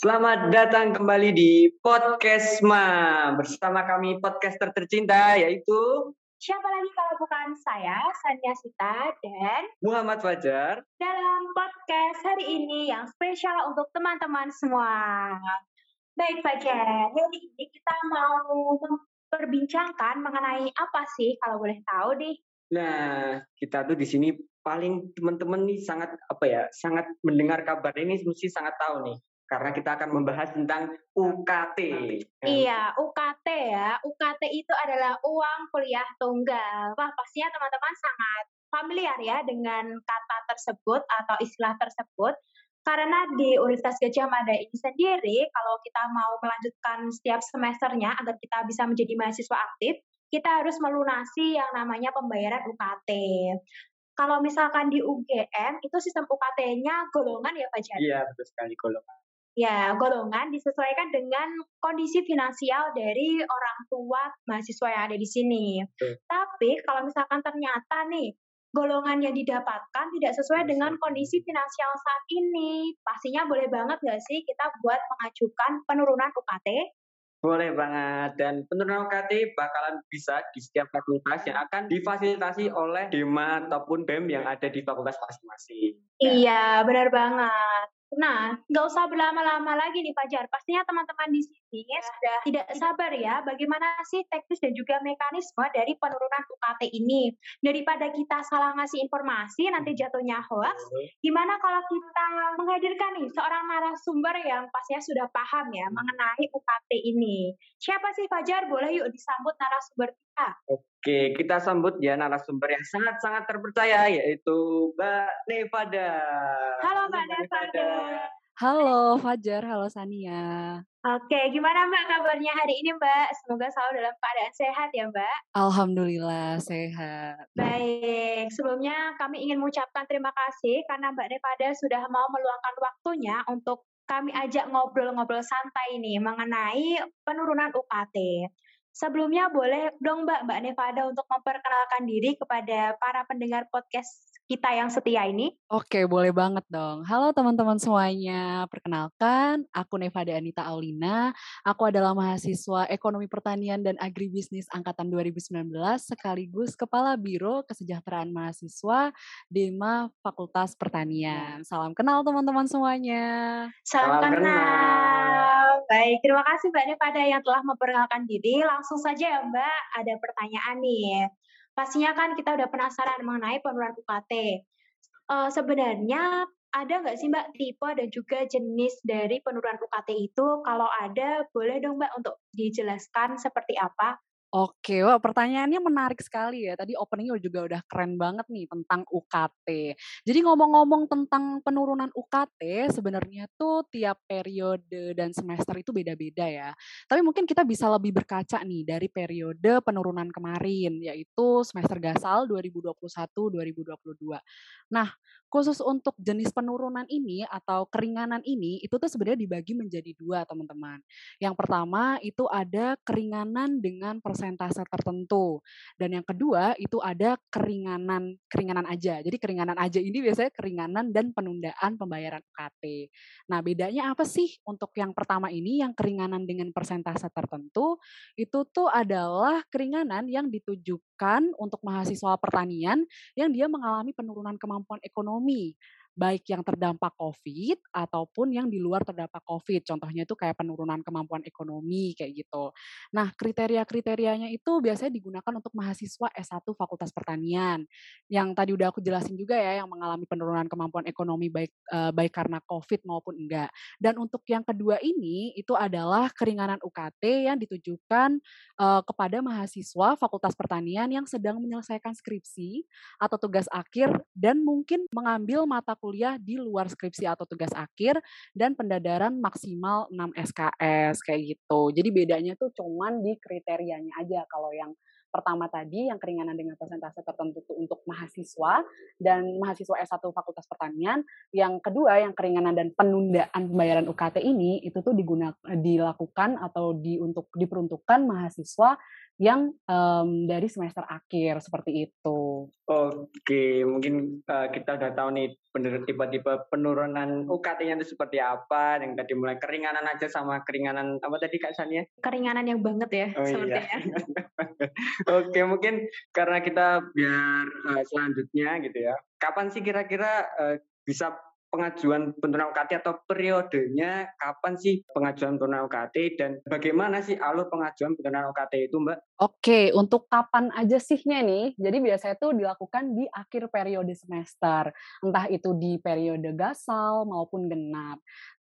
Selamat datang kembali di Podcast Ma bersama kami podcaster tercinta yaitu Siapa lagi kalau bukan saya, Sania Sita, dan Muhammad Fajar dalam podcast hari ini yang spesial untuk teman-teman semua. Baik Fajar, hari ini kita mau memperbincangkan mengenai apa sih kalau boleh tahu nih? Nah, kita tuh di sini paling teman-teman nih sangat apa ya, sangat mendengar kabar ini mesti sangat tahu nih karena kita akan membahas tentang UKT. Iya, UKT ya. UKT itu adalah uang kuliah tunggal. Wah, pastinya teman-teman sangat familiar ya dengan kata tersebut atau istilah tersebut. Karena di Universitas Gajah Mada ini sendiri, kalau kita mau melanjutkan setiap semesternya agar kita bisa menjadi mahasiswa aktif, kita harus melunasi yang namanya pembayaran UKT. Kalau misalkan di UGM, itu sistem UKT-nya golongan ya Pak Jan? Iya, betul sekali golongan. Ya, golongan disesuaikan dengan kondisi finansial dari orang tua mahasiswa yang ada di sini. Betul. Tapi kalau misalkan ternyata nih golongan yang didapatkan tidak sesuai dengan kondisi finansial saat ini, pastinya boleh banget nggak sih kita buat mengajukan penurunan UKT? Boleh banget dan penurunan UKT bakalan bisa di setiap fakultas yang akan difasilitasi oleh DEMA ataupun BEM yang ada di fakultas masing-masing. Iya, benar banget. Nah, nggak usah berlama-lama lagi nih Fajar. Pastinya teman-teman di sini sudah tidak sabar ya bagaimana sih teknis dan juga mekanisme dari penurunan UKT ini. Daripada kita salah ngasih informasi nanti jatuhnya hoax, gimana kalau kita menghadirkan nih seorang narasumber yang pastinya sudah paham ya mengenai UKT ini. Siapa sih Fajar? Boleh yuk disambut narasumber kita. Oke, kita sambut ya narasumber yang sangat-sangat terpercaya yaitu Mbak Nevada. Halo Mbak Nevada. Halo Fajar, halo Sania. Oke, gimana Mbak kabarnya hari ini Mbak? Semoga selalu dalam keadaan sehat ya Mbak. Alhamdulillah sehat. Baik, sebelumnya kami ingin mengucapkan terima kasih karena Mbak Nevada sudah mau meluangkan waktunya untuk kami ajak ngobrol-ngobrol santai nih mengenai penurunan UKT. Sebelumnya boleh dong Mbak Mbak Nevada untuk memperkenalkan diri kepada para pendengar podcast kita yang setia ini. Oke, boleh banget dong. Halo teman-teman semuanya. Perkenalkan, aku Nevada Anita Aulina. Aku adalah mahasiswa Ekonomi Pertanian dan Agribisnis angkatan 2019 sekaligus Kepala Biro Kesejahteraan Mahasiswa DEMA Fakultas Pertanian. Salam kenal teman-teman semuanya. Salam, Salam kenal. kenal. Baik, terima kasih Mbak Nevada yang telah memperkenalkan diri. Langsung saja ya Mbak, ada pertanyaan nih. Pastinya kan kita udah penasaran mengenai penurunan UKT. Eh, sebenarnya ada nggak sih Mbak tipe dan juga jenis dari penurunan UKT itu? Kalau ada, boleh dong Mbak untuk dijelaskan seperti apa? Oke, wah pertanyaannya menarik sekali ya. Tadi openingnya juga udah keren banget nih tentang UKT. Jadi ngomong-ngomong tentang penurunan UKT, sebenarnya tuh tiap periode dan semester itu beda-beda ya. Tapi mungkin kita bisa lebih berkaca nih dari periode penurunan kemarin, yaitu semester gasal 2021-2022. Nah, khusus untuk jenis penurunan ini atau keringanan ini, itu tuh sebenarnya dibagi menjadi dua teman-teman. Yang pertama itu ada keringanan dengan persentase tertentu. Dan yang kedua itu ada keringanan keringanan aja. Jadi keringanan aja ini biasanya keringanan dan penundaan pembayaran UKT. Nah, bedanya apa sih untuk yang pertama ini yang keringanan dengan persentase tertentu itu tuh adalah keringanan yang ditujukan untuk mahasiswa pertanian yang dia mengalami penurunan kemampuan ekonomi baik yang terdampak COVID ataupun yang di luar terdampak COVID. Contohnya itu kayak penurunan kemampuan ekonomi kayak gitu. Nah, kriteria-kriterianya itu biasanya digunakan untuk mahasiswa S1 Fakultas Pertanian. Yang tadi udah aku jelasin juga ya yang mengalami penurunan kemampuan ekonomi baik uh, baik karena COVID maupun enggak. Dan untuk yang kedua ini itu adalah keringanan UKT yang ditujukan uh, kepada mahasiswa Fakultas Pertanian yang sedang menyelesaikan skripsi atau tugas akhir dan mungkin mengambil mata kuliah di luar skripsi atau tugas akhir dan pendadaran maksimal 6 SKS kayak gitu. Jadi bedanya tuh cuman di kriterianya aja kalau yang Pertama tadi yang keringanan dengan persentase tertentu itu untuk mahasiswa dan mahasiswa S1 Fakultas Pertanian. Yang kedua yang keringanan dan penundaan pembayaran UKT ini itu tuh digunakan dilakukan atau di untuk diperuntukkan mahasiswa yang um, dari semester akhir seperti itu. Oke, mungkin uh, kita udah tahu nih tipe-tipe penurunan UKT-nya itu seperti apa. Yang tadi mulai keringanan aja sama keringanan apa tadi Kak Sania? Keringanan yang banget ya oh, sepertinya. Iya. Oke, mungkin karena kita biar uh, selanjutnya gitu ya. Kapan sih kira-kira uh, bisa pengajuan penurunan UKT atau periodenya kapan sih pengajuan penurunan UKT dan bagaimana sih alur pengajuan penurunan UKT itu Mbak? Oke, untuk kapan aja sihnya nih? Jadi biasanya itu dilakukan di akhir periode semester, entah itu di periode gasal maupun genap.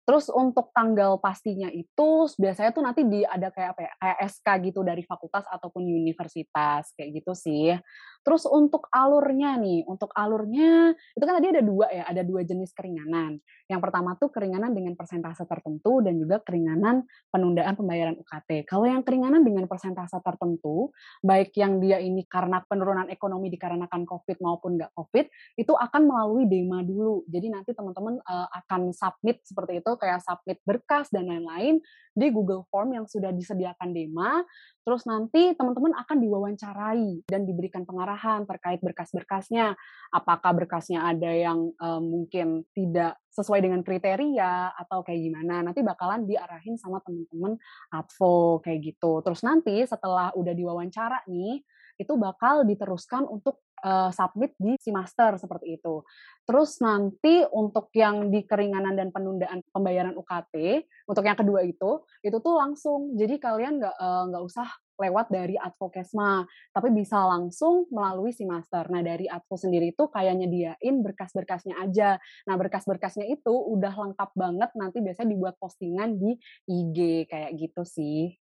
Terus untuk tanggal pastinya itu biasanya tuh nanti di ada kayak apa ya, kayak SK gitu dari fakultas ataupun universitas kayak gitu sih. Terus untuk alurnya nih, untuk alurnya itu kan tadi ada dua ya, ada dua jenis keringanan. Yang pertama tuh keringanan dengan persentase tertentu dan juga keringanan penundaan pembayaran UKT. Kalau yang keringanan dengan persentase tertentu, baik yang dia ini karena penurunan ekonomi dikarenakan COVID maupun nggak COVID, itu akan melalui DEMA dulu. Jadi nanti teman-teman uh, akan submit seperti itu kayak submit berkas dan lain-lain di Google Form yang sudah disediakan Dema. Terus nanti teman-teman akan diwawancarai dan diberikan pengarahan terkait berkas-berkasnya. Apakah berkasnya ada yang um, mungkin tidak sesuai dengan kriteria atau kayak gimana. Nanti bakalan diarahin sama teman-teman advo kayak gitu. Terus nanti setelah udah diwawancara nih, itu bakal diteruskan untuk uh, submit di si master seperti itu. Terus nanti untuk yang di keringanan dan penundaan pembayaran UKT, untuk yang kedua itu, itu tuh langsung. Jadi kalian nggak uh, nggak usah lewat dari advokesma, tapi bisa langsung melalui si master. Nah dari advo sendiri itu kayak nyediain berkas-berkasnya aja. Nah berkas-berkasnya itu udah lengkap banget, nanti biasanya dibuat postingan di IG kayak gitu sih.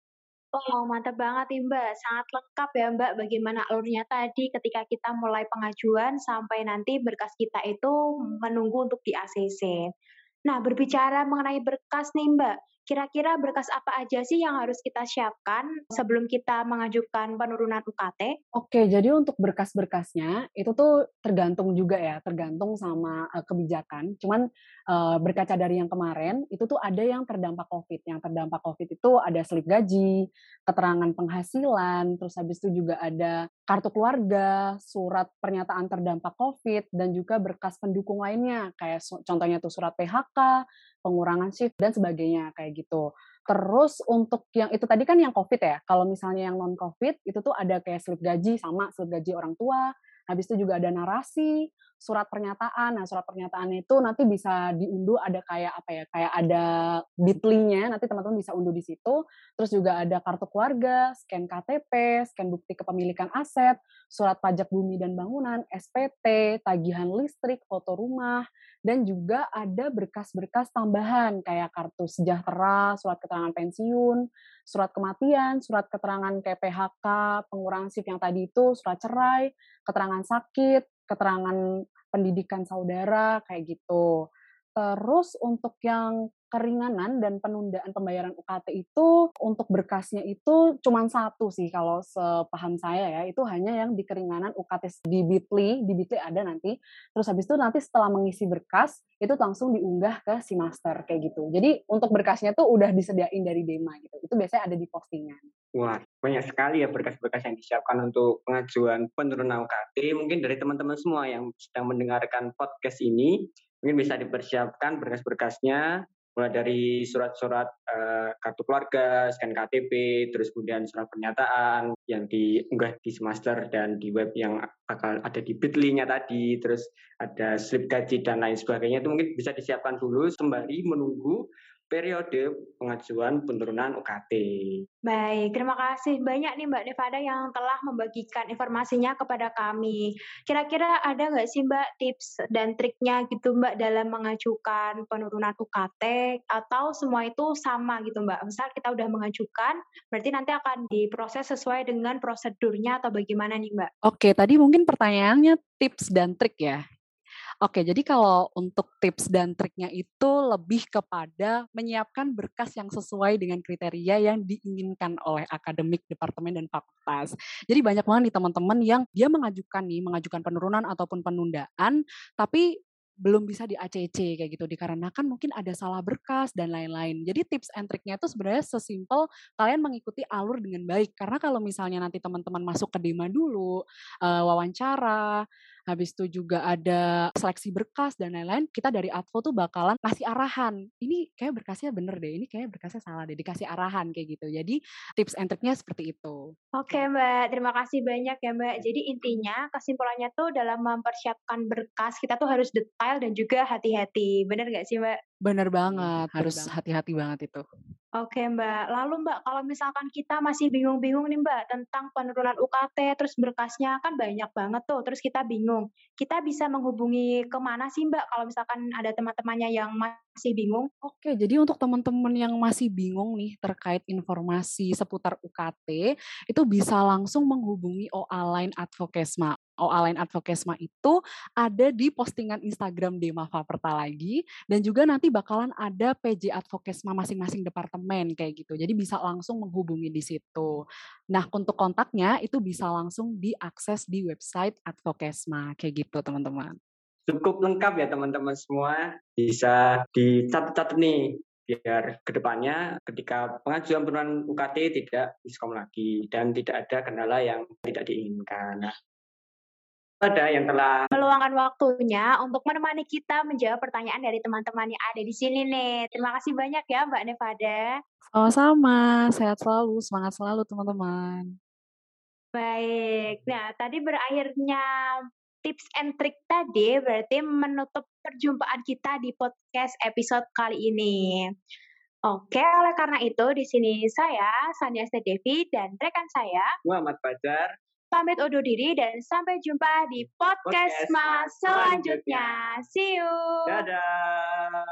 Oh, mantap banget nih Mbak. Sangat lengkap ya Mbak bagaimana alurnya tadi ketika kita mulai pengajuan sampai nanti berkas kita itu menunggu untuk di ACC. Nah, berbicara mengenai berkas nih Mbak, kira-kira berkas apa aja sih yang harus kita siapkan sebelum kita mengajukan penurunan UKT? Oke, jadi untuk berkas-berkasnya itu tuh tergantung juga ya, tergantung sama uh, kebijakan. Cuman uh, berkaca dari yang kemarin, itu tuh ada yang terdampak COVID. Yang terdampak COVID itu ada slip gaji, keterangan penghasilan, terus habis itu juga ada kartu keluarga, surat pernyataan terdampak COVID, dan juga berkas pendukung lainnya, kayak contohnya tuh surat PHK, pengurangan shift, dan sebagainya, kayak gitu. Terus untuk yang itu tadi kan yang COVID ya, kalau misalnya yang non-COVID, itu tuh ada kayak slip gaji, sama slip gaji orang tua, habis itu juga ada narasi, surat pernyataan. Nah, surat pernyataan itu nanti bisa diunduh ada kayak apa ya? Kayak ada bitly-nya, nanti teman-teman bisa unduh di situ. Terus juga ada kartu keluarga, scan KTP, scan bukti kepemilikan aset, surat pajak bumi dan bangunan, SPT, tagihan listrik, foto rumah, dan juga ada berkas-berkas tambahan kayak kartu sejahtera, surat keterangan pensiun, surat kematian, surat keterangan kayak PHK, pengurangan shift yang tadi itu, surat cerai, keterangan sakit, keterangan pendidikan saudara kayak gitu. Terus untuk yang keringanan dan penundaan pembayaran UKT itu untuk berkasnya itu cuma satu sih kalau sepaham saya ya. Itu hanya yang di keringanan UKT di Bitly di Bitly ada nanti. Terus habis itu nanti setelah mengisi berkas itu langsung diunggah ke si master kayak gitu. Jadi untuk berkasnya tuh udah disediain dari Dema gitu. Itu biasanya ada di postingan Wah, banyak sekali ya berkas-berkas yang disiapkan untuk pengajuan penurunan UKT. Mungkin dari teman-teman semua yang sedang mendengarkan podcast ini, mungkin bisa dipersiapkan berkas-berkasnya mulai dari surat-surat uh, kartu keluarga, scan KTP, terus kemudian surat pernyataan yang diunggah di semester dan di web yang bakal ada di Bitly-nya tadi, terus ada slip gaji dan lain sebagainya itu mungkin bisa disiapkan dulu sembari menunggu periode pengajuan penurunan UKT. Baik, terima kasih banyak nih Mbak Nevada yang telah membagikan informasinya kepada kami. Kira-kira ada nggak sih Mbak tips dan triknya gitu Mbak dalam mengajukan penurunan UKT atau semua itu sama gitu Mbak? Misal kita udah mengajukan, berarti nanti akan diproses sesuai dengan prosedurnya atau bagaimana nih Mbak? Oke, tadi mungkin pertanyaannya tips dan trik ya. Oke, jadi kalau untuk tips dan triknya itu lebih kepada menyiapkan berkas yang sesuai dengan kriteria yang diinginkan oleh akademik, departemen, dan fakultas. Jadi banyak banget nih teman-teman yang dia mengajukan nih, mengajukan penurunan ataupun penundaan, tapi belum bisa di ACC kayak gitu dikarenakan mungkin ada salah berkas dan lain-lain. Jadi tips and triknya itu sebenarnya sesimpel kalian mengikuti alur dengan baik karena kalau misalnya nanti teman-teman masuk ke Dema dulu, uh, wawancara, habis itu juga ada seleksi berkas dan lain-lain, kita dari Advo tuh bakalan kasih arahan. Ini kayak berkasnya bener deh, ini kayak berkasnya salah deh, dikasih arahan kayak gitu. Jadi tips and triknya seperti itu. Oke Mbak, terima kasih banyak ya Mbak. Jadi intinya kesimpulannya tuh dalam mempersiapkan berkas, kita tuh harus detail dan juga hati-hati. Bener gak sih Mbak? Bener banget, harus hati-hati banget itu. Oke Mbak, lalu Mbak kalau misalkan kita masih bingung-bingung nih Mbak tentang penurunan UKT, terus berkasnya kan banyak banget tuh, terus kita bingung. Kita bisa menghubungi ke mana sih Mbak kalau misalkan ada teman-temannya yang masih bingung? Oke, jadi untuk teman-teman yang masih bingung nih terkait informasi seputar UKT, itu bisa langsung menghubungi OA Line Advokesma. OA Line Advokesma itu ada di postingan Instagram Dema Faperta lagi dan juga nanti bakalan ada PJ Advokesma masing-masing departemen kayak gitu. Jadi bisa langsung menghubungi di situ. Nah, untuk kontaknya itu bisa langsung diakses di website Advokesma kayak gitu, teman-teman. Cukup lengkap ya teman-teman semua. Bisa dicatat-catat nih biar ke depannya ketika pengajuan penurunan UKT tidak diskom lagi dan tidak ada kendala yang tidak diinginkan. Nah, pada yang telah meluangkan waktunya untuk menemani kita menjawab pertanyaan dari teman-teman yang ada di sini nih. Terima kasih banyak ya Mbak Nevada. Sama-sama, sehat selalu, semangat selalu teman-teman. Baik, nah tadi berakhirnya tips and trick tadi berarti menutup perjumpaan kita di podcast episode kali ini. Oke, oleh karena itu di sini saya Sania Devi dan rekan saya Muhammad Fajar pamit undur diri dan sampai jumpa di podcast, podcast Mas selanjutnya. See you. Dadah.